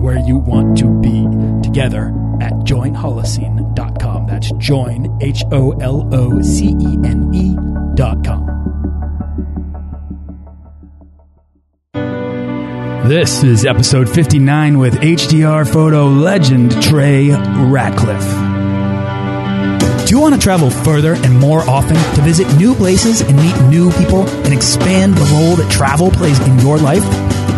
where you want to be together at joinholocene.com. That's join, H O L O C E N E.com. This is episode 59 with HDR photo legend Trey Ratcliff. Do you want to travel further and more often to visit new places and meet new people and expand the role that travel plays in your life?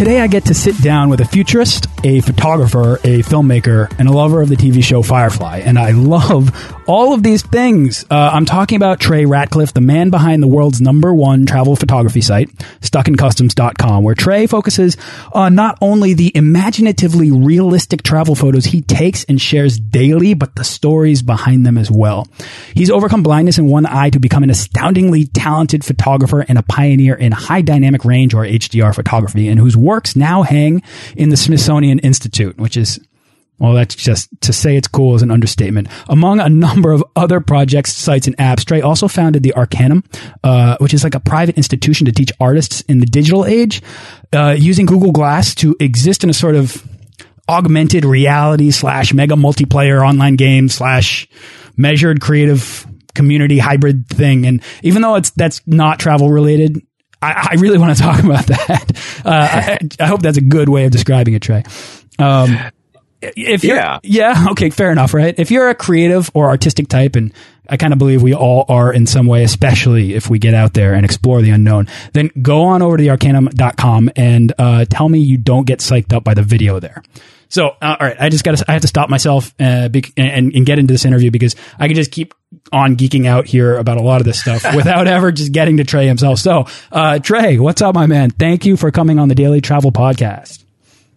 Today I get to sit down with a futurist, a photographer, a filmmaker, and a lover of the TV show Firefly. And I love all of these things. Uh, I'm talking about Trey Ratcliff, the man behind the world's number one travel photography site, stuckincustoms.com, where Trey focuses on not only the imaginatively realistic travel photos he takes and shares daily, but the stories behind them as well. He's overcome blindness in one eye to become an astoundingly talented photographer and a pioneer in high dynamic range or HDR photography, and whose works now hang in the Smithsonian Institute, which is well, that's just to say it's cool is an understatement. Among a number of other projects, sites, and apps, Trey also founded the Arcanum, uh, which is like a private institution to teach artists in the digital age, uh, using Google Glass to exist in a sort of augmented reality slash mega multiplayer online game slash measured creative community hybrid thing. And even though it's that's not travel related, I, I really want to talk about that. Uh, I, I, hope that's a good way of describing it, Trey. Um, if you're, yeah. yeah, okay, fair enough, right? If you're a creative or artistic type, and I kind of believe we all are in some way, especially if we get out there and explore the unknown, then go on over to the arcanum.com and uh, tell me you don't get psyched up by the video there. So, uh, all right, I just got to, I have to stop myself uh, and, and get into this interview because I can just keep on geeking out here about a lot of this stuff without ever just getting to Trey himself. So, uh, Trey, what's up, my man? Thank you for coming on the Daily Travel Podcast.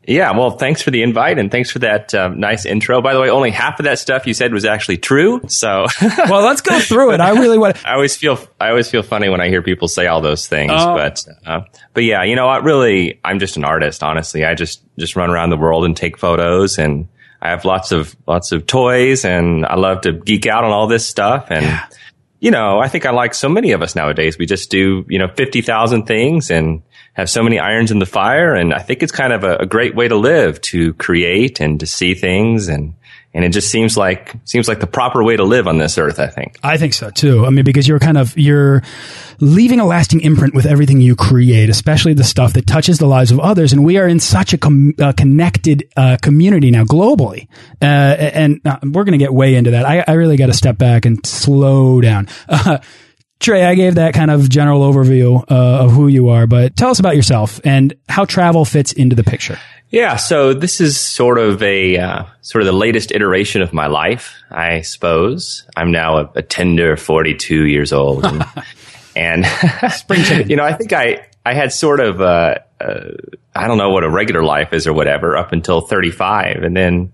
Yeah, well, thanks for the invite and thanks for that um, nice intro. By the way, only half of that stuff you said was actually true. So, well, let's go through it. I really want. I always feel I always feel funny when I hear people say all those things, oh. but uh, but yeah, you know what? Really, I'm just an artist. Honestly, I just just run around the world and take photos, and I have lots of lots of toys, and I love to geek out on all this stuff, and. Yeah. You know, I think I like so many of us nowadays. We just do, you know, 50,000 things and have so many irons in the fire. And I think it's kind of a, a, great way to live, to create and to see things. And, and it just seems like, seems like the proper way to live on this earth, I think. I think so too. I mean, because you're kind of, you're leaving a lasting imprint with everything you create, especially the stuff that touches the lives of others. And we are in such a com uh, connected uh, community now globally. Uh, and uh, we're going to get way into that. I, I really got to step back and slow down. Trey, I gave that kind of general overview uh, of who you are, but tell us about yourself and how travel fits into the picture. Yeah, so this is sort of a uh, sort of the latest iteration of my life, I suppose. I'm now a, a tender 42 years old, and, and spring chicken. You know, I think I I had sort of a, a I don't know what a regular life is or whatever up until 35, and then and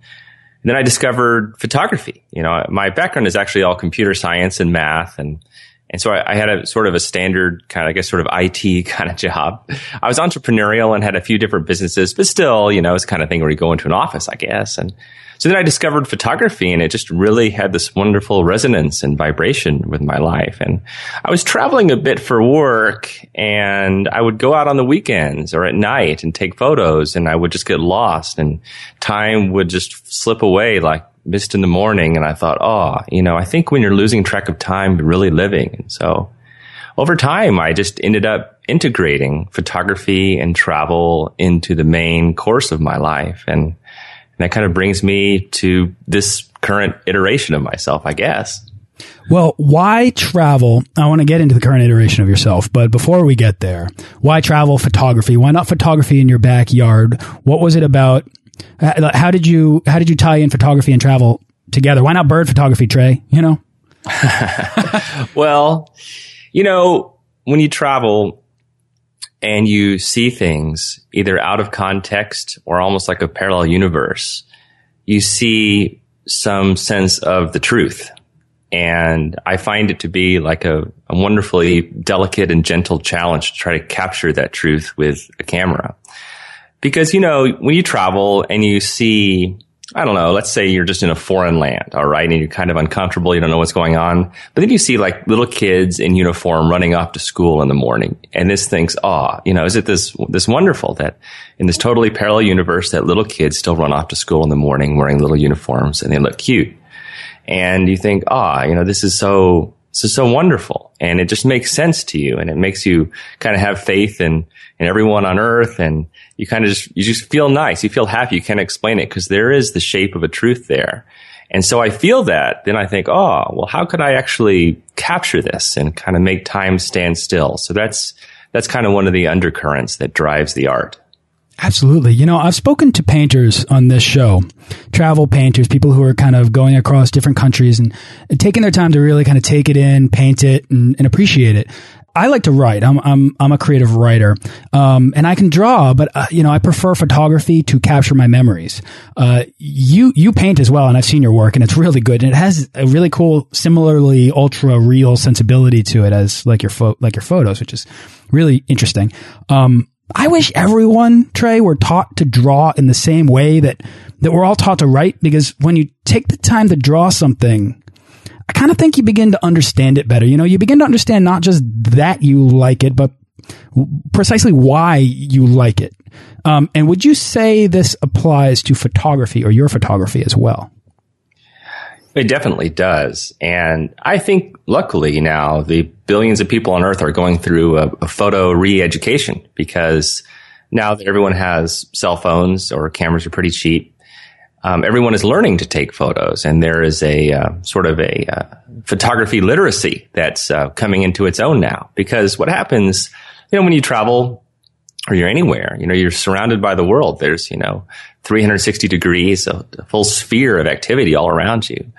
then I discovered photography. You know, my background is actually all computer science and math, and and so I, I, had a sort of a standard kind of, I guess, sort of IT kind of job. I was entrepreneurial and had a few different businesses, but still, you know, it's kind of thing where you go into an office, I guess. And so then I discovered photography and it just really had this wonderful resonance and vibration with my life. And I was traveling a bit for work and I would go out on the weekends or at night and take photos and I would just get lost and time would just slip away like mist in the morning and I thought, oh, you know, I think when you're losing track of time, you're really living. And so over time, I just ended up integrating photography and travel into the main course of my life. And that kind of brings me to this current iteration of myself, I guess. Well, why travel? I want to get into the current iteration of yourself, but before we get there, why travel photography? Why not photography in your backyard? What was it about? How did you how did you tie in photography and travel together? Why not bird photography, Trey? You know. well, you know, when you travel and you see things either out of context or almost like a parallel universe, you see some sense of the truth and I find it to be like a, a, wonderfully delicate and gentle challenge to try to capture that truth with a camera. Because, you know, when you travel and you see, I don't know, let's say you're just in a foreign land, all right, and you're kind of uncomfortable, you don't know what's going on. But then you see like little kids in uniform running off to school in the morning. And this thinks, oh, you know, is it this, this wonderful that in this totally parallel universe that little kids still run off to school in the morning wearing little uniforms and they look cute? and you think, ah, you know, this is so, this is so wonderful. And it just makes sense to you and it makes you kind of have faith in, in everyone on earth. And you kind of just, you just feel nice. You feel happy. You can't explain it because there is the shape of a truth there. And so I feel that. Then I think, oh, well, how could I actually capture this and kind of make time stand still? So that's, that's kind of one of the undercurrents that drives the art. Absolutely. You know, I've spoken to painters on this show, travel painters, people who are kind of going across different countries and, and taking their time to really kind of take it in, paint it, and, and appreciate it. I like to write. I'm I'm I'm a creative writer, um, and I can draw, but uh, you know I prefer photography to capture my memories. Uh, you you paint as well, and I've seen your work, and it's really good. And it has a really cool, similarly ultra real sensibility to it as like your like your photos, which is really interesting. Um, I wish everyone, Trey, were taught to draw in the same way that, that we're all taught to write because when you take the time to draw something, I kind of think you begin to understand it better. You know, you begin to understand not just that you like it, but precisely why you like it. Um, and would you say this applies to photography or your photography as well? It definitely does. And I think luckily now the billions of people on earth are going through a, a photo re-education because now that everyone has cell phones or cameras are pretty cheap, um, everyone is learning to take photos and there is a uh, sort of a uh, photography literacy that's uh, coming into its own now because what happens, you know, when you travel or you're anywhere, you know, you're surrounded by the world. There's, you know, 360 degrees, a, a full sphere of activity all around you.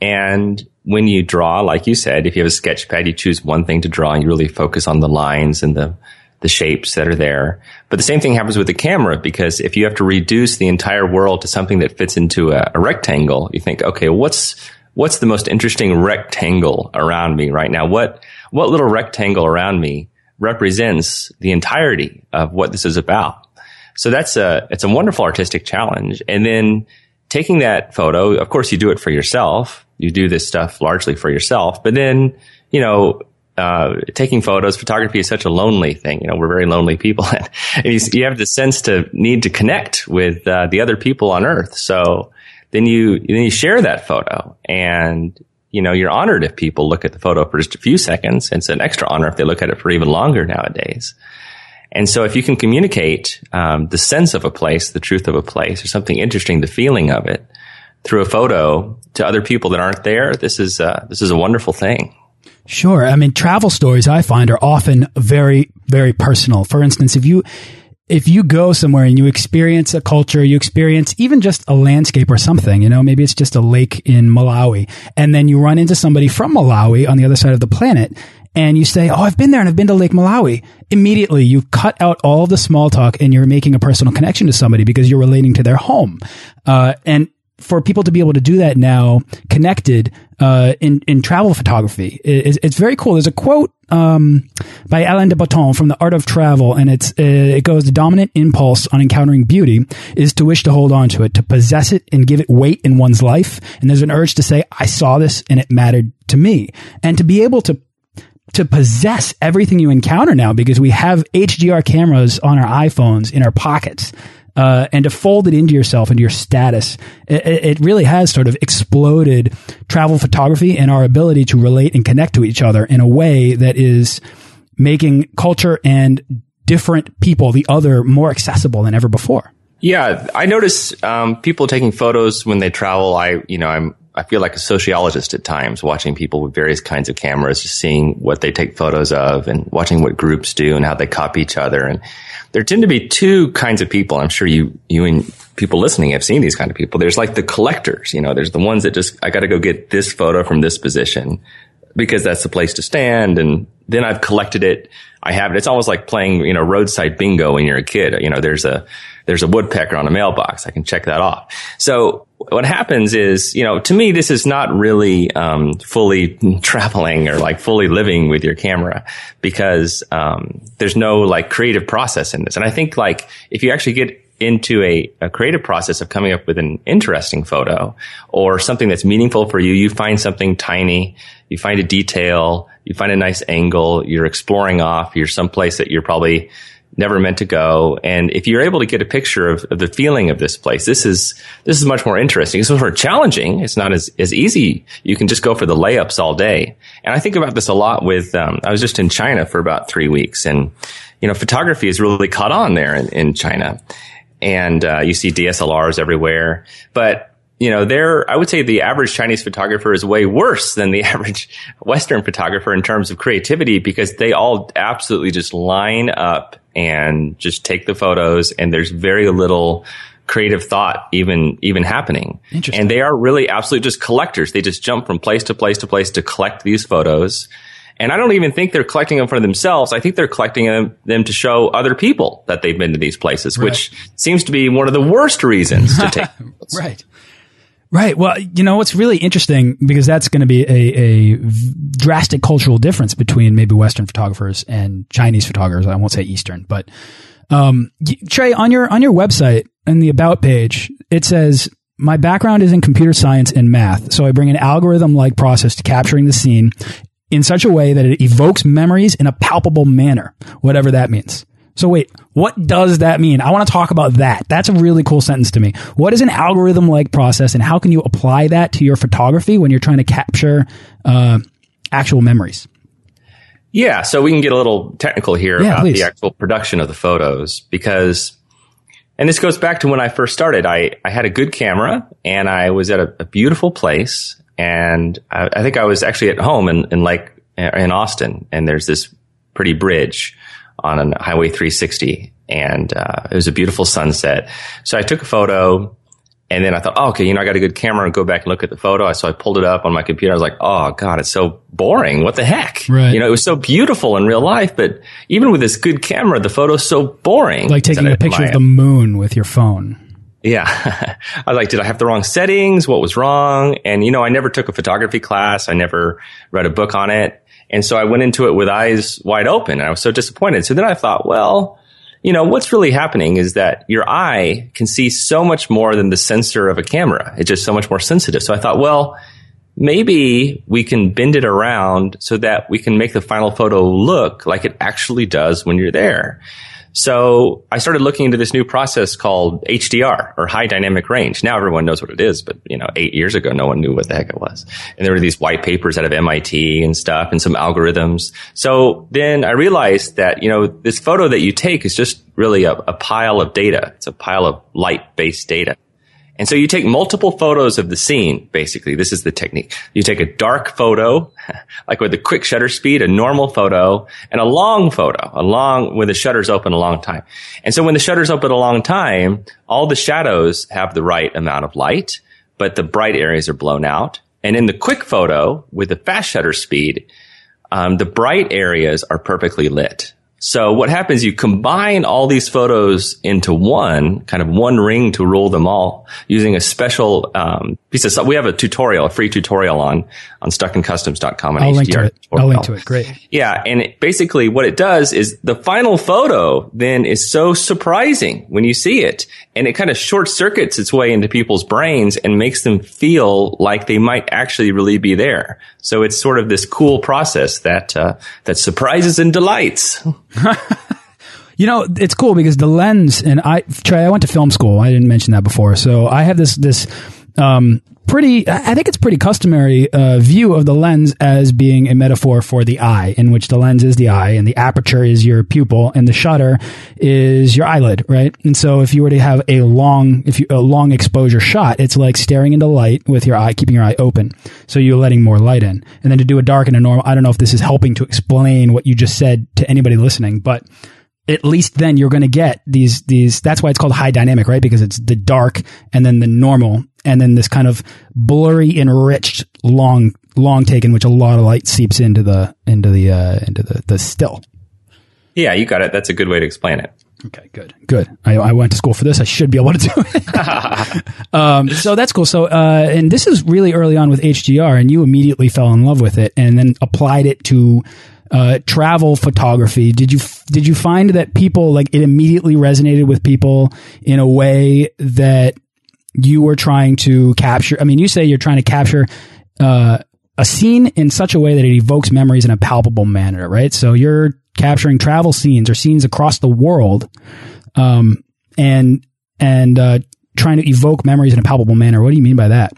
And when you draw, like you said, if you have a sketch pad, you choose one thing to draw and you really focus on the lines and the, the shapes that are there. But the same thing happens with the camera because if you have to reduce the entire world to something that fits into a, a rectangle, you think, okay, what's, what's the most interesting rectangle around me right now? What, what little rectangle around me represents the entirety of what this is about? So that's a, it's a wonderful artistic challenge. And then taking that photo, of course, you do it for yourself. You do this stuff largely for yourself, but then, you know, uh, taking photos, photography is such a lonely thing. You know, we're very lonely people, and you, you, have the sense to need to connect with uh, the other people on Earth. So then you then you share that photo, and you know you're honored if people look at the photo for just a few seconds. It's an extra honor if they look at it for even longer nowadays. And so if you can communicate um, the sense of a place, the truth of a place, or something interesting, the feeling of it through a photo to other people that aren't there, this is uh, this is a wonderful thing. Sure. I mean, travel stories I find are often very, very personal. For instance, if you if you go somewhere and you experience a culture, you experience even just a landscape or something, you know, maybe it's just a lake in Malawi, and then you run into somebody from Malawi on the other side of the planet, and you say, Oh, I've been there and I've been to Lake Malawi, immediately you've cut out all the small talk and you're making a personal connection to somebody because you're relating to their home. Uh, and for people to be able to do that now, connected uh, in in travel photography, it's, it's very cool. There's a quote um, by Alain de Botton from The Art of Travel, and it's uh, it goes: the dominant impulse on encountering beauty is to wish to hold on to it, to possess it, and give it weight in one's life. And there's an urge to say, "I saw this, and it mattered to me," and to be able to to possess everything you encounter now because we have HDR cameras on our iPhones in our pockets. uh, and to fold it into yourself, into your status, it, it, really has sort of exploded travel photography and our ability to relate and connect to each other in a way that is making culture and different people, the other, more accessible than ever before. Yeah, I notice um, people taking photos when they travel. I, you know, I'm I feel like a sociologist at times, watching people with various kinds of cameras, just seeing what they take photos of, and watching what groups do and how they copy each other. And there tend to be two kinds of people. I'm sure you you and people listening have seen these kind of people. There's like the collectors. You know, there's the ones that just I got to go get this photo from this position because that's the place to stand, and then I've collected it. I have it. It's almost like playing, you know, roadside bingo when you're a kid. You know, there's a, there's a woodpecker on a mailbox. I can check that off. So what happens is, you know, to me, this is not really, um, fully traveling or like fully living with your camera because, um, there's no like creative process in this. And I think like if you actually get into a, a, creative process of coming up with an interesting photo or something that's meaningful for you. You find something tiny, you find a detail, you find a nice angle, you're exploring off, you're someplace that you're probably never meant to go. And if you're able to get a picture of, of, the feeling of this place, this is, this is much more interesting. It's more challenging. It's not as, as easy. You can just go for the layups all day. And I think about this a lot with, um, I was just in China for about three weeks and, you know, photography is really caught on there in, in China and uh, you see DSLRs everywhere. But you know, there, I would say the average Chinese photographer is way worse than the average Western photographer in terms of creativity because they all absolutely just line up and just take the photos and there's very little creative thought even even happening. And they are really absolutely just collectors. They just jump from place to place to place to collect these photos and I don't even think they're collecting them for themselves. I think they're collecting them, them to show other people that they've been to these places, right. which seems to be one of the worst reasons to take. right. Right. Well, you know, what's really interesting because that's going to be a, a drastic cultural difference between maybe Western photographers and Chinese photographers. I won't say Eastern, but, um, Trey, on your, on your website in the about page, it says, my background is in computer science and math, so I bring an algorithm like process to capturing the scene in such a way that it evokes memories in a palpable manner, whatever that means. So wait, what does that mean? I want to talk about that. That's a really cool sentence to me. What is an algorithm like process and how can you apply that to your photography when you're trying to capture uh, actual memories? Yeah, so we can get a little technical here yeah, about please. the actual production of the photos because, and this goes back to when I first started. I, I had a good camera and I was at a, a beautiful place and I, I, think I was actually at home in, in Lake in Austin, and there's this pretty bridge on Highway 360, and uh, it was a beautiful sunset. So I took a photo, and then I thought, oh, okay, you know, I got a good camera, and go back and look at the photo. So I pulled it up on my computer. I was like, oh god, it's so boring. What the heck? Right. You know, it was so beautiful in real life, but even with this good camera, the photo's so boring. Like taking a picture of the moon with your phone. Yeah. I was like, did I have the wrong settings? What was wrong? And, you know, I never took a photography class. I never read a book on it. And so I went into it with eyes wide open and I was so disappointed. So then I thought, well, you know, what's really happening is that your eye can see so much more than the sensor of a camera. It's just so much more sensitive. So I thought, well, maybe we can bend it around so that we can make the final photo look like it actually does when you're there. So I started looking into this new process called HDR or high dynamic range. Now everyone knows what it is, but you know, eight years ago, no one knew what the heck it was. And there were these white papers out of MIT and stuff and some algorithms. So then I realized that, you know, this photo that you take is just really a, a pile of data. It's a pile of light based data. And so you take multiple photos of the scene, basically. This is the technique. You take a dark photo, like with a quick shutter speed, a normal photo, and a long photo, a long, when the shutter's open a long time. And so when the shutter's open a long time, all the shadows have the right amount of light, but the bright areas are blown out. And in the quick photo, with the fast shutter speed, um, the bright areas are perfectly lit. So what happens, you combine all these photos into one, kind of one ring to rule them all using a special um, piece of, we have a tutorial, a free tutorial on, on stuckincustoms.com and I'll HDR. Link to it. I'll link to it. Great. Yeah. And it, basically what it does is the final photo then is so surprising when you see it and it kind of short circuits its way into people's brains and makes them feel like they might actually really be there. So it's sort of this cool process that, uh, that surprises and delights. You know, it's cool because the lens and I Trey, I went to film school. I didn't mention that before. So I have this this um, pretty I think it's pretty customary uh, view of the lens as being a metaphor for the eye in which the lens is the eye and the aperture is your pupil and the shutter is your eyelid right? And so if you were to have a long if you a long exposure shot it's like staring into light with your eye keeping your eye open. So you're letting more light in. And then to do a dark and a normal I don't know if this is helping to explain what you just said to anybody listening but at least then you're going to get these these that's why it's called high dynamic right? Because it's the dark and then the normal and then this kind of blurry enriched long long take in which a lot of light seeps into the into the uh, into the the still. Yeah you got it. That's a good way to explain it. Okay good good. I, I went to school for this. I should be able to do it. Um, so that's cool. So uh, and this is really early on with hdr and you immediately fell in love with it and then applied it to uh, travel photography. Did you did you find that people like it immediately resonated with people in a way that you were trying to capture? I mean, you say you're trying to capture uh, a scene in such a way that it evokes memories in a palpable manner, right? So you're capturing travel scenes or scenes across the world, um, and and uh, trying to evoke memories in a palpable manner. What do you mean by that?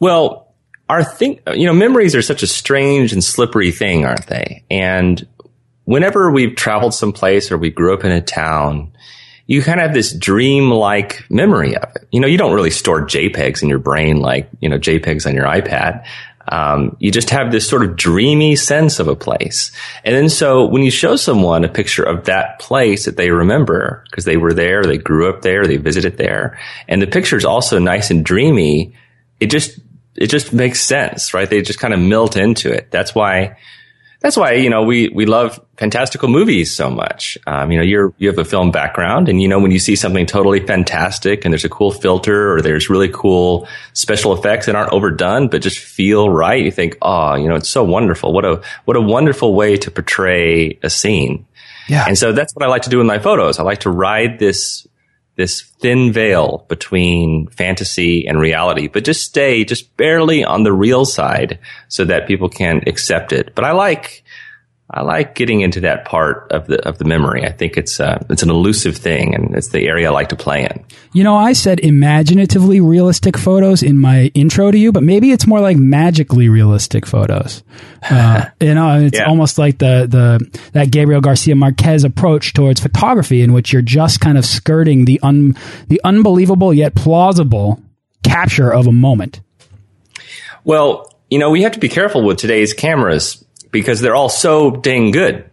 Well, our thing, you know, memories are such a strange and slippery thing, aren't they? And whenever we've traveled someplace or we grew up in a town, you kind of have this dream-like memory of it. You know, you don't really store JPEGs in your brain like, you know, JPEGs on your iPad. Um, you just have this sort of dreamy sense of a place. And then so when you show someone a picture of that place that they remember because they were there, they grew up there, they visited there, and the picture is also nice and dreamy, it just it just makes sense, right? They just kind of melt into it. That's why, that's why, you know, we, we love fantastical movies so much. Um, you know, you're, you have a film background and, you know, when you see something totally fantastic and there's a cool filter or there's really cool special effects that aren't overdone, but just feel right, you think, oh, you know, it's so wonderful. What a, what a wonderful way to portray a scene. Yeah. And so that's what I like to do in my photos. I like to ride this this thin veil between fantasy and reality, but just stay just barely on the real side so that people can accept it. But I like, I like getting into that part of the of the memory. I think it's uh, it's an elusive thing, and it's the area I like to play in. You know, I said imaginatively realistic photos in my intro to you, but maybe it's more like magically realistic photos. Uh, you know, it's yeah. almost like the the that Gabriel Garcia Marquez approach towards photography, in which you're just kind of skirting the un the unbelievable yet plausible capture of a moment. Well, you know, we have to be careful with today's cameras because they're all so dang good.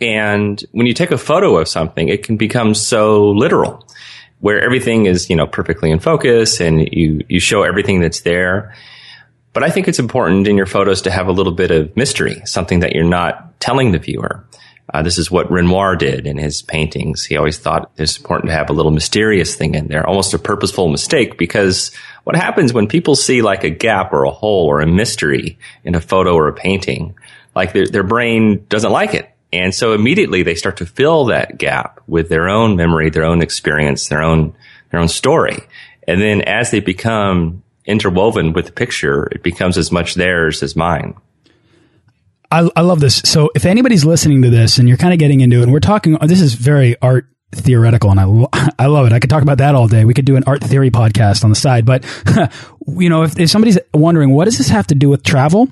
And when you take a photo of something, it can become so literal where everything is, you know, perfectly in focus and you, you show everything that's there. But I think it's important in your photos to have a little bit of mystery, something that you're not telling the viewer. Uh, this is what Renoir did in his paintings. He always thought it's important to have a little mysterious thing in there, almost a purposeful mistake, because what happens when people see like a gap or a hole or a mystery in a photo or a painting, like their, their brain doesn't like it. And so immediately they start to fill that gap with their own memory, their own experience, their own, their own story. And then as they become interwoven with the picture, it becomes as much theirs as mine. I, I love this. So if anybody's listening to this and you're kind of getting into it, and we're talking, oh, this is very art theoretical and I, I love it. I could talk about that all day. We could do an art theory podcast on the side, but you know, if, if somebody's wondering, what does this have to do with travel?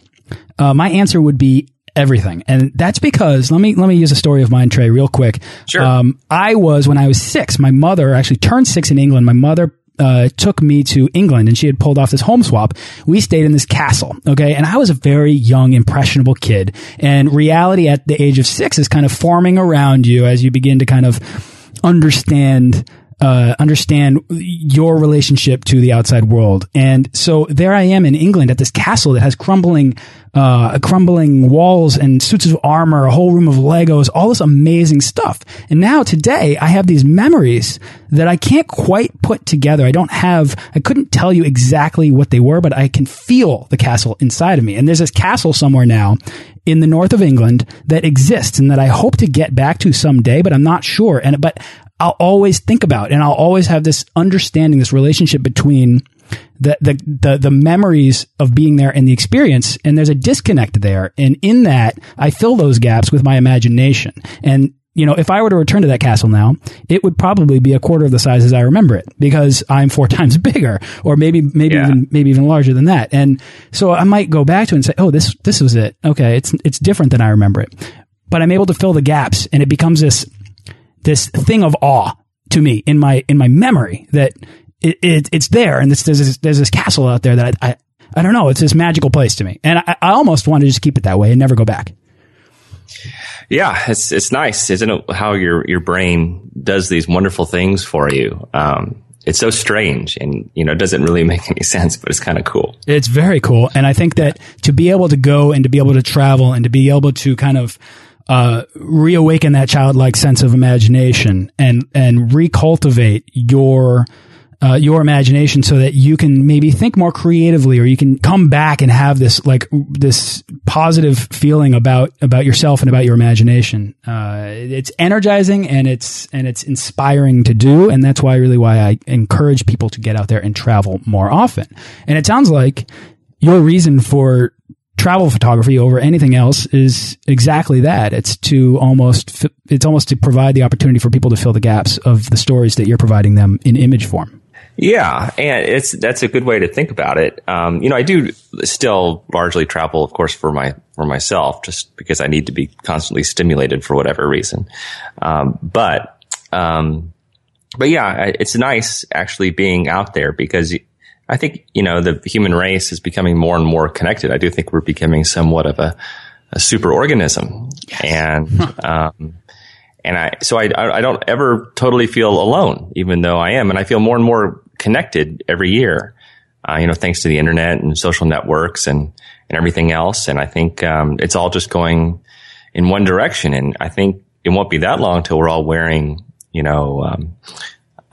Uh, my answer would be everything. And that's because let me let me use a story of mine, Trey, real quick. Sure. Um, I was when I was six. My mother actually turned six in England. My mother uh, took me to England and she had pulled off this home swap. We stayed in this castle. Okay. And I was a very young, impressionable kid. And reality at the age of six is kind of forming around you as you begin to kind of understand uh, understand your relationship to the outside world. And so there I am in England at this castle that has crumbling, uh, crumbling walls and suits of armor, a whole room of Legos, all this amazing stuff. And now today I have these memories that I can't quite put together. I don't have, I couldn't tell you exactly what they were, but I can feel the castle inside of me. And there's this castle somewhere now in the north of England that exists and that I hope to get back to someday, but I'm not sure. And, but I'll always think about and I'll always have this understanding, this relationship between the, the, the, the memories of being there and the experience. And there's a disconnect there. And in that, I fill those gaps with my imagination. And you know, if I were to return to that castle now, it would probably be a quarter of the size as I remember it because I'm four times bigger or maybe, maybe yeah. even, maybe even larger than that. And so I might go back to it and say, oh, this, this was it. Okay. It's, it's different than I remember it, but I'm able to fill the gaps and it becomes this, this thing of awe to me in my, in my memory that it, it it's there and there's, this, there's this castle out there that I, I, I don't know. It's this magical place to me. And I, I almost want to just keep it that way and never go back. Yeah, it's it's nice, isn't it? How your your brain does these wonderful things for you. Um, it's so strange, and you know, it doesn't really make any sense, but it's kind of cool. It's very cool, and I think that to be able to go and to be able to travel and to be able to kind of uh, reawaken that childlike sense of imagination and and recultivate your uh, your imagination so that you can maybe think more creatively or you can come back and have this like this positive feeling about about yourself and about your imagination. Uh, it's energizing and it's and it's inspiring to do. And that's why really why I encourage people to get out there and travel more often. And it sounds like your reason for travel photography over anything else is exactly that. It's to almost, it's almost to provide the opportunity for people to fill the gaps of the stories that you're providing them in image form. Yeah, and it's that's a good way to think about it. Um, you know, I do still largely travel, of course, for my for myself, just because I need to be constantly stimulated for whatever reason. Um, but um, but yeah, it's nice actually being out there because I think you know the human race is becoming more and more connected. I do think we're becoming somewhat of a, a super organism, yes. and um, and I so I I don't ever totally feel alone, even though I am, and I feel more and more connected every year. Uh, you know, thanks to the internet and social networks and and everything else. And I think um, it's all just going in one direction. And I think it won't be that long till we're all wearing, you know, um,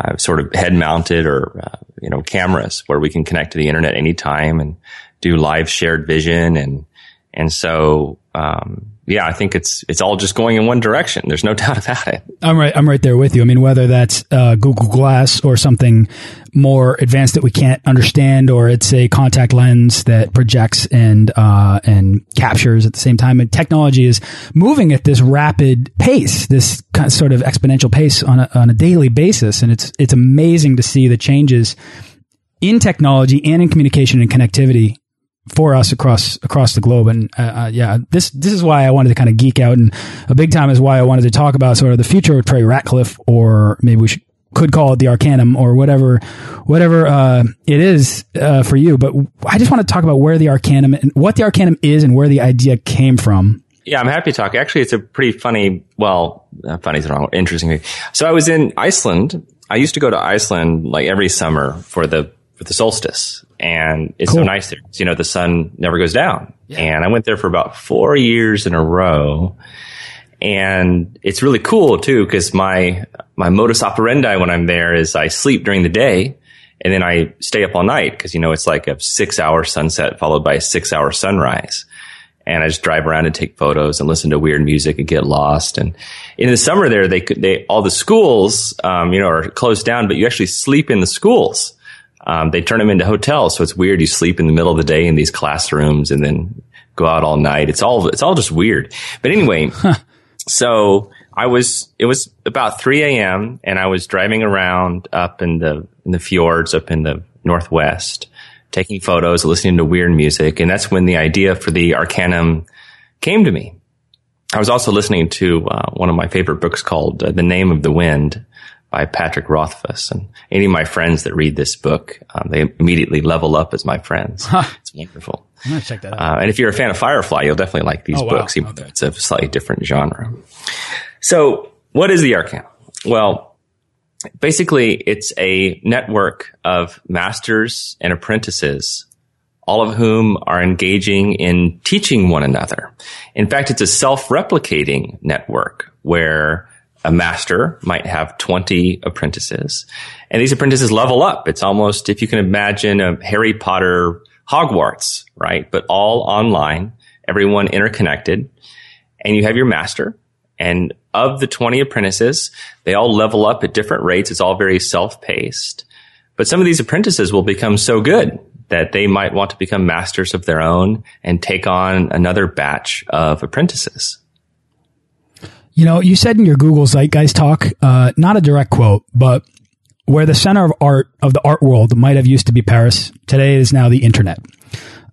uh, sort of head mounted or uh, you know cameras where we can connect to the internet anytime and do live shared vision. And and so um, yeah, I think it's it's all just going in one direction. There's no doubt about it. I'm right. I'm right there with you. I mean, whether that's uh, Google Glass or something more advanced that we can't understand, or it's a contact lens that projects and uh, and captures at the same time. And technology is moving at this rapid pace, this kind of sort of exponential pace on a, on a daily basis, and it's it's amazing to see the changes in technology and in communication and connectivity for us across across the globe. And uh, uh, yeah, this this is why I wanted to kind of geek out, and a big time is why I wanted to talk about sort of the future of Trey Ratcliff, or maybe we should could call it the Arcanum or whatever whatever uh, it is uh, for you. But I just want to talk about where the Arcanum and what the Arcanum is and where the idea came from. Yeah, I'm happy to talk. Actually, it's a pretty funny. Well, funny is wrong. Interesting. So I was in Iceland. I used to go to Iceland like every summer for the for the solstice and it's cool. so nice there. You know, the sun never goes down. Yeah. And I went there for about four years in a row. And it's really cool too, because my, my modus operandi when I'm there is I sleep during the day and then I stay up all night because, you know, it's like a six hour sunset followed by a six hour sunrise. And I just drive around and take photos and listen to weird music and get lost. And in the summer there, they could, they, all the schools, um, you know, are closed down, but you actually sleep in the schools. Um, they turn them into hotels. So it's weird. You sleep in the middle of the day in these classrooms and then go out all night. It's all, it's all just weird. But anyway, so I was, it was about 3 a.m. and I was driving around up in the, in the fjords up in the Northwest, taking photos, listening to weird music. And that's when the idea for the Arcanum came to me. I was also listening to uh, one of my favorite books called uh, The Name of the Wind by Patrick Rothfuss. And any of my friends that read this book, um, they immediately level up as my friends. Huh. It's wonderful. I'm gonna check that out. Uh, and if you're a fan of Firefly, you'll definitely like these oh, books, wow. even okay. though it's a slightly different genre. So, what is the Arcanum? Well, basically, it's a network of masters and apprentices all of whom are engaging in teaching one another. In fact, it's a self-replicating network where a master might have 20 apprentices and these apprentices level up. It's almost, if you can imagine a Harry Potter Hogwarts, right? But all online, everyone interconnected and you have your master and of the 20 apprentices, they all level up at different rates. It's all very self-paced. But some of these apprentices will become so good that they might want to become masters of their own and take on another batch of apprentices. You know, you said in your Google Zeitgeist talk, uh, not a direct quote, but where the center of art of the art world might have used to be Paris, today is now the internet.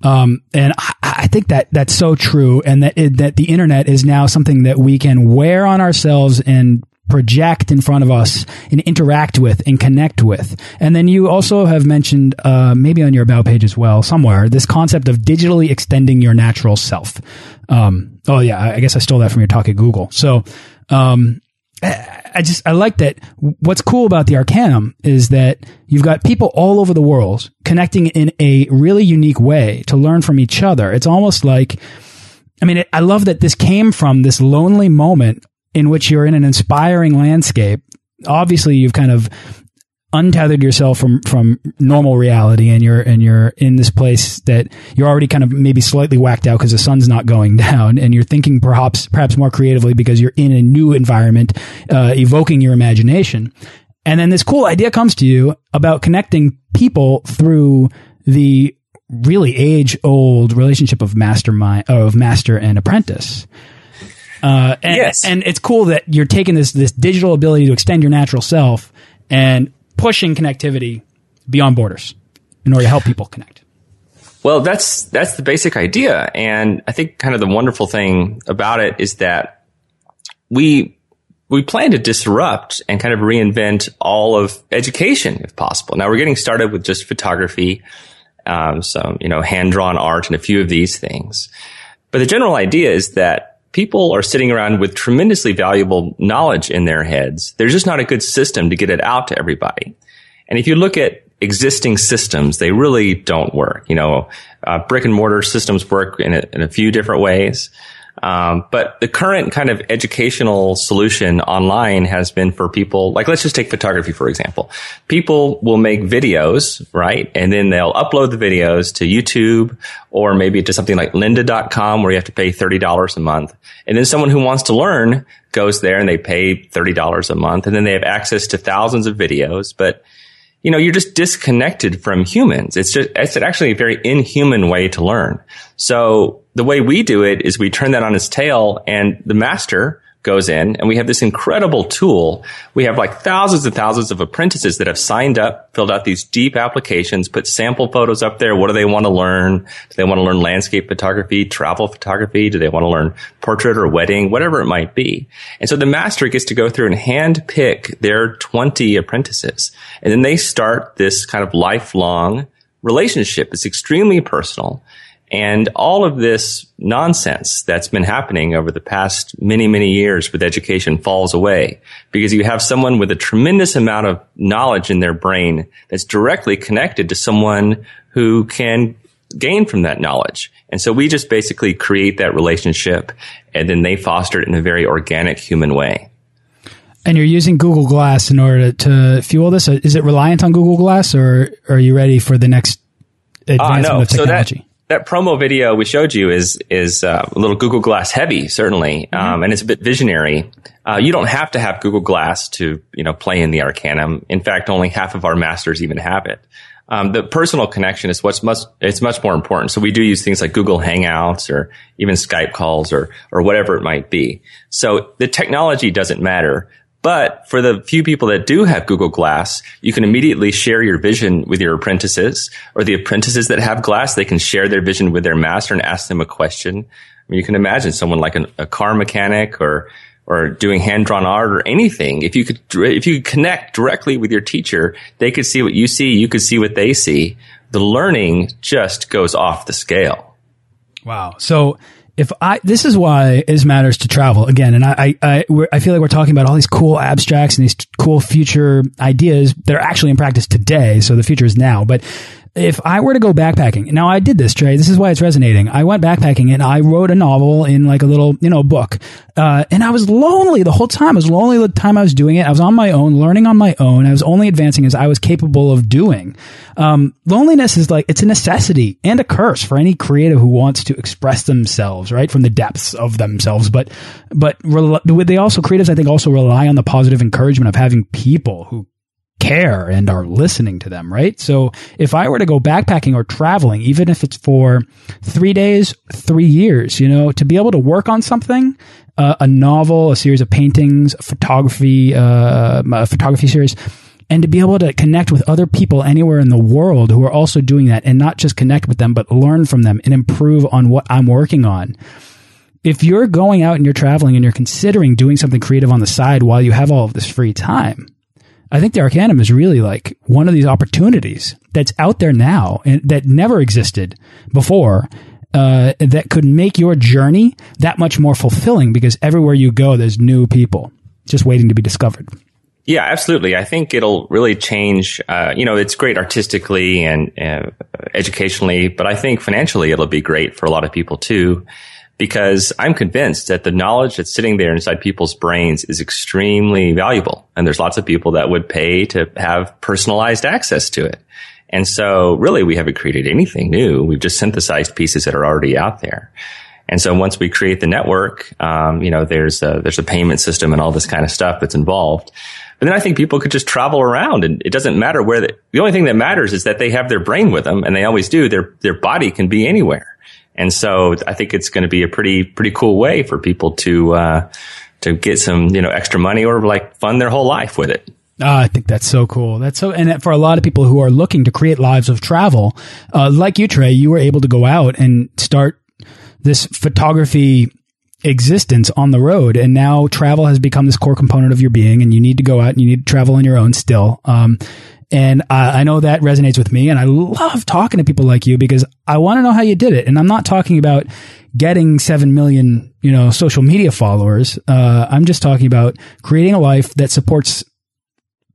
Um, and I, I, think that that's so true, and that it, that the internet is now something that we can wear on ourselves and project in front of us and interact with and connect with. And then you also have mentioned, uh, maybe on your about page as well, somewhere, this concept of digitally extending your natural self. Um, oh yeah, I guess I stole that from your talk at Google. So, um, I just, I like that. What's cool about the Arcanum is that you've got people all over the world connecting in a really unique way to learn from each other. It's almost like, I mean, I love that this came from this lonely moment in which you're in an inspiring landscape. Obviously, you've kind of untethered yourself from from normal reality and you're and you're in this place that you're already kind of maybe slightly whacked out because the sun's not going down and you're thinking perhaps perhaps more creatively because you're in a new environment uh, evoking your imagination and then this cool idea comes to you about connecting people through the really age old relationship of mastermind of master and apprentice uh, and, yes. and it's cool that you're taking this this digital ability to extend your natural self and pushing connectivity beyond borders in order to help people connect. Well, that's that's the basic idea, and I think kind of the wonderful thing about it is that we we plan to disrupt and kind of reinvent all of education if possible. Now we're getting started with just photography, um, some you know hand drawn art, and a few of these things. But the general idea is that people are sitting around with tremendously valuable knowledge in their heads. There's just not a good system to get it out to everybody. And if you look at existing systems, they really don't work. You know, uh, brick and mortar systems work in a, in a few different ways. Um, but the current kind of educational solution online has been for people, like let's just take photography, for example. People will make videos, right? And then they'll upload the videos to YouTube or maybe to something like lynda.com where you have to pay $30 a month. And then someone who wants to learn goes there and they pay $30 a month and then they have access to thousands of videos. But you know, you're just disconnected from humans. It's just, it's actually a very inhuman way to learn. So the way we do it is we turn that on its tail and the master goes in and we have this incredible tool. We have like thousands and thousands of apprentices that have signed up, filled out these deep applications, put sample photos up there. What do they want to learn? Do they want to learn landscape photography, travel photography? Do they want to learn portrait or wedding, whatever it might be? And so the master gets to go through and hand pick their 20 apprentices. And then they start this kind of lifelong relationship. It's extremely personal. And all of this nonsense that's been happening over the past many, many years with education falls away because you have someone with a tremendous amount of knowledge in their brain that's directly connected to someone who can gain from that knowledge. And so we just basically create that relationship and then they foster it in a very organic human way. And you're using Google Glass in order to, to fuel this? Is it reliant on Google Glass or are you ready for the next advancement uh, no. of technology? So that, that promo video we showed you is is uh, a little Google Glass heavy, certainly, mm-hmm. um, and it's a bit visionary. Uh, you don't have to have Google Glass to you know play in the Arcanum. In fact, only half of our masters even have it. Um, the personal connection is what's much it's much more important. So we do use things like Google Hangouts or even Skype calls or or whatever it might be. So the technology doesn't matter. But for the few people that do have Google Glass, you can immediately share your vision with your apprentices or the apprentices that have Glass. They can share their vision with their master and ask them a question. I mean, you can imagine someone like an, a car mechanic or, or doing hand drawn art or anything. If you could, if you could connect directly with your teacher, they could see what you see. You could see what they see. The learning just goes off the scale. Wow. So, if I this is why it matters to travel again, and I I I feel like we're talking about all these cool abstracts and these cool future ideas that are actually in practice today. So the future is now, but if I were to go backpacking, now I did this, Trey. This is why it's resonating. I went backpacking and I wrote a novel in like a little, you know, book. Uh, and I was lonely the whole time. I was lonely the time I was doing it. I was on my own, learning on my own. I was only advancing as I was capable of doing. Um, loneliness is like, it's a necessity and a curse for any creative who wants to express themselves, right? From the depths of themselves. But, but they also, creatives, I think, also rely on the positive encouragement of having people who care and are listening to them, right? So if I were to go backpacking or traveling, even if it's for three days, three years, you know, to be able to work on something, uh, a novel, a series of paintings, photography, uh, a photography series, and to be able to connect with other people anywhere in the world who are also doing that and not just connect with them, but learn from them and improve on what I'm working on. If you're going out and you're traveling and you're considering doing something creative on the side while you have all of this free time, I think the Arcanum is really like one of these opportunities that's out there now and that never existed before. Uh, that could make your journey that much more fulfilling because everywhere you go, there's new people just waiting to be discovered. Yeah, absolutely. I think it'll really change. Uh, you know, it's great artistically and uh, educationally, but I think financially it'll be great for a lot of people too because I'm convinced that the knowledge that's sitting there inside people's brains is extremely valuable. And there's lots of people that would pay to have personalized access to it. And so really we haven't created anything new. We've just synthesized pieces that are already out there. And so once we create the network, um, you know, there's a, there's a payment system and all this kind of stuff that's involved. But then I think people could just travel around and it doesn't matter where the, the only thing that matters is that they have their brain with them and they always do. Their, their body can be anywhere. And so I think it's going to be a pretty, pretty cool way for people to, uh, to get some, you know, extra money or like fund their whole life with it. Oh, I think that's so cool. That's so, and for a lot of people who are looking to create lives of travel, uh, like you, Trey, you were able to go out and start this photography existence on the road. And now travel has become this core component of your being and you need to go out and you need to travel on your own still. Um, and I, I know that resonates with me. And I love talking to people like you because I want to know how you did it. And I'm not talking about getting 7 million, you know, social media followers. Uh, I'm just talking about creating a life that supports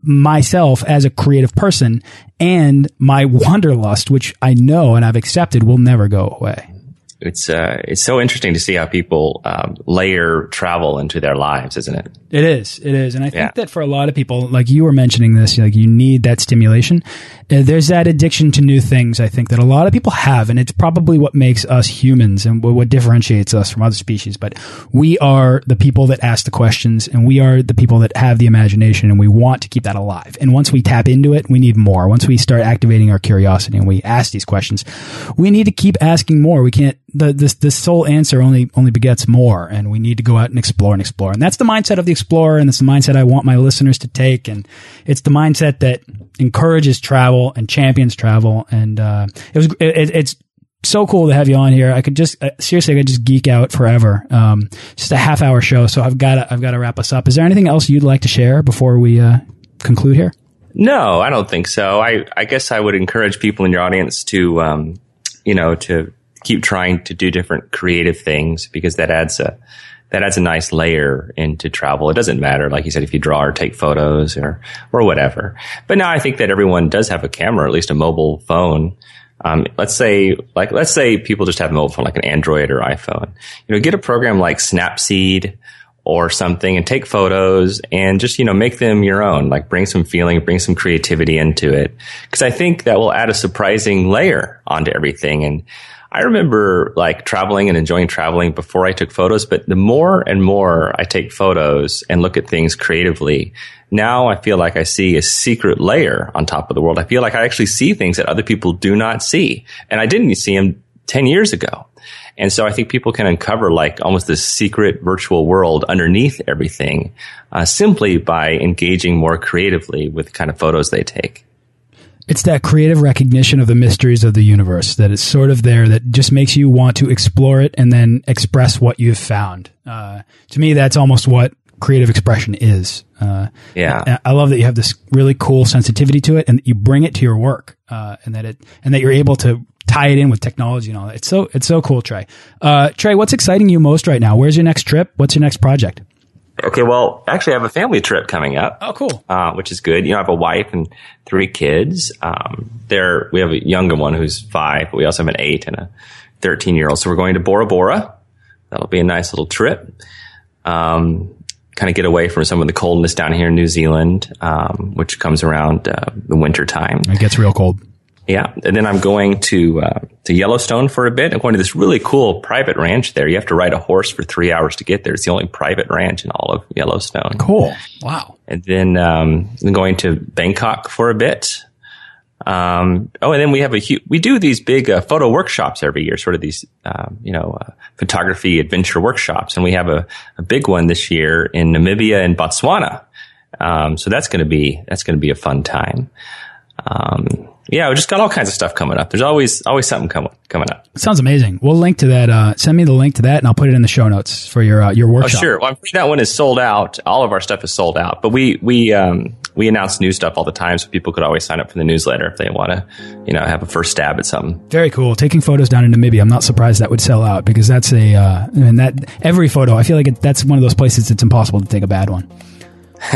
myself as a creative person and my wanderlust, which I know and I've accepted will never go away it's uh, it's so interesting to see how people um, layer travel into their lives, isn't it? It is, it is, and I think yeah. that for a lot of people, like you were mentioning this, like you need that stimulation. Uh, there's that addiction to new things. I think that a lot of people have, and it's probably what makes us humans and what, what differentiates us from other species. But we are the people that ask the questions, and we are the people that have the imagination, and we want to keep that alive. And once we tap into it, we need more. Once we start activating our curiosity and we ask these questions, we need to keep asking more. We can't the this this sole answer only only begets more, and we need to go out and explore and explore. And that's the mindset of the explorer, and it's the mindset I want my listeners to take. And it's the mindset that encourages travel and champions travel. And uh, it was it, it's so cool to have you on here. I could just uh, seriously, I could just geek out forever. Um, just a half hour show, so I've got I've got to wrap us up. Is there anything else you'd like to share before we uh, conclude here? No, I don't think so. I I guess I would encourage people in your audience to um, you know to keep trying to do different creative things because that adds a that adds a nice layer into travel. It doesn't matter, like you said, if you draw or take photos or or whatever. But now I think that everyone does have a camera, at least a mobile phone. Um, let's say, like, let's say people just have a mobile phone, like an Android or iPhone. You know, get a program like Snapseed or something and take photos and just, you know, make them your own. Like, bring some feeling, bring some creativity into it, because I think that will add a surprising layer onto everything. And I remember like traveling and enjoying traveling before I took photos, but the more and more I take photos and look at things creatively, now I feel like I see a secret layer on top of the world. I feel like I actually see things that other people do not see. And I didn't see them 10 years ago. And so I think people can uncover like almost this secret virtual world underneath everything uh, simply by engaging more creatively with the kind of photos they take. It's that creative recognition of the mysteries of the universe that is sort of there that just makes you want to explore it and then express what you've found. Uh, to me, that's almost what creative expression is. Uh, yeah, I love that you have this really cool sensitivity to it, and that you bring it to your work, uh, and that it and that you're able to tie it in with technology and all that. It's so it's so cool, Trey. Uh, Trey, what's exciting you most right now? Where's your next trip? What's your next project? Okay, well, actually, I have a family trip coming up. Oh, cool. Uh, which is good. You know, I have a wife and three kids. Um, there, we have a younger one who's five, but we also have an eight and a 13 year old. So we're going to Bora Bora. That'll be a nice little trip. Um, kind of get away from some of the coldness down here in New Zealand, um, which comes around uh, the winter time. It gets real cold. Yeah, and then I'm going to uh, to Yellowstone for a bit. I'm going to this really cool private ranch there. You have to ride a horse for three hours to get there. It's the only private ranch in all of Yellowstone. Cool. Wow. And then um, I'm going to Bangkok for a bit. Um, oh, and then we have a we do these big uh, photo workshops every year, sort of these um, you know uh, photography adventure workshops, and we have a, a big one this year in Namibia and Botswana. Um, so that's going to be that's going to be a fun time. Um, yeah, we just got all kinds of stuff coming up. There's always always something coming coming up. Sounds amazing. We'll link to that. Uh, send me the link to that, and I'll put it in the show notes for your uh, your workshop. Oh, sure. Well, that one is sold out. All of our stuff is sold out, but we we um, we announce new stuff all the time, so people could always sign up for the newsletter if they want to, you know, have a first stab at something. Very cool. Taking photos down in Namibia, I'm not surprised that would sell out because that's a uh, I and that every photo. I feel like it, that's one of those places it's impossible to take a bad one.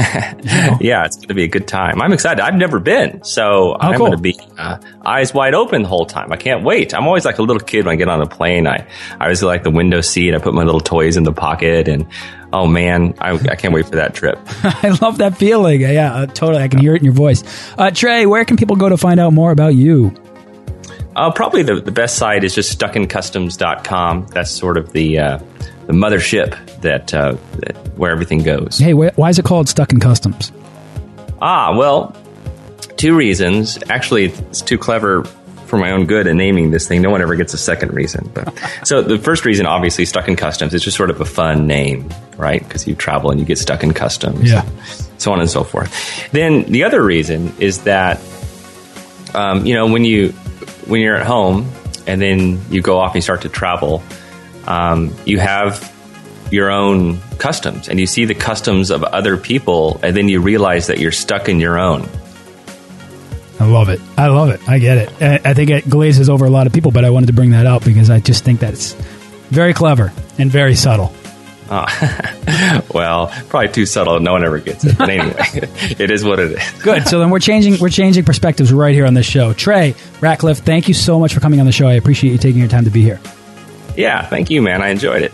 yeah, it's going to be a good time. I'm excited. I've never been, so oh, I'm cool. going to be uh, eyes wide open the whole time. I can't wait. I'm always like a little kid when I get on a plane. I, I always like the window seat. I put my little toys in the pocket, and oh man, I, I can't wait for that trip. I love that feeling. Yeah, uh, totally. I can hear it in your voice. Uh, Trey, where can people go to find out more about you? Uh, probably the, the best site is just stuckincustoms.com. That's sort of the uh, the mothership that, uh, that where everything goes. Hey, why is it called Stuck in Customs? Ah, well, two reasons. Actually, it's too clever for my own good in naming this thing. No one ever gets a second reason. But so the first reason, obviously, stuck in customs. It's just sort of a fun name, right? Because you travel and you get stuck in customs. Yeah. So on and so forth. Then the other reason is that, um, you know, when you when you're at home and then you go off and you start to travel, um, you have your own customs and you see the customs of other people and then you realize that you're stuck in your own. I love it. I love it. I get it. I think it glazes over a lot of people, but I wanted to bring that up because I just think that's very clever and very subtle. Oh. well, probably too subtle. No one ever gets it. But anyway, it is what it is. Good. So then we're changing we're changing perspectives right here on this show. Trey Ratcliff, thank you so much for coming on the show. I appreciate you taking your time to be here. Yeah, thank you, man. I enjoyed it.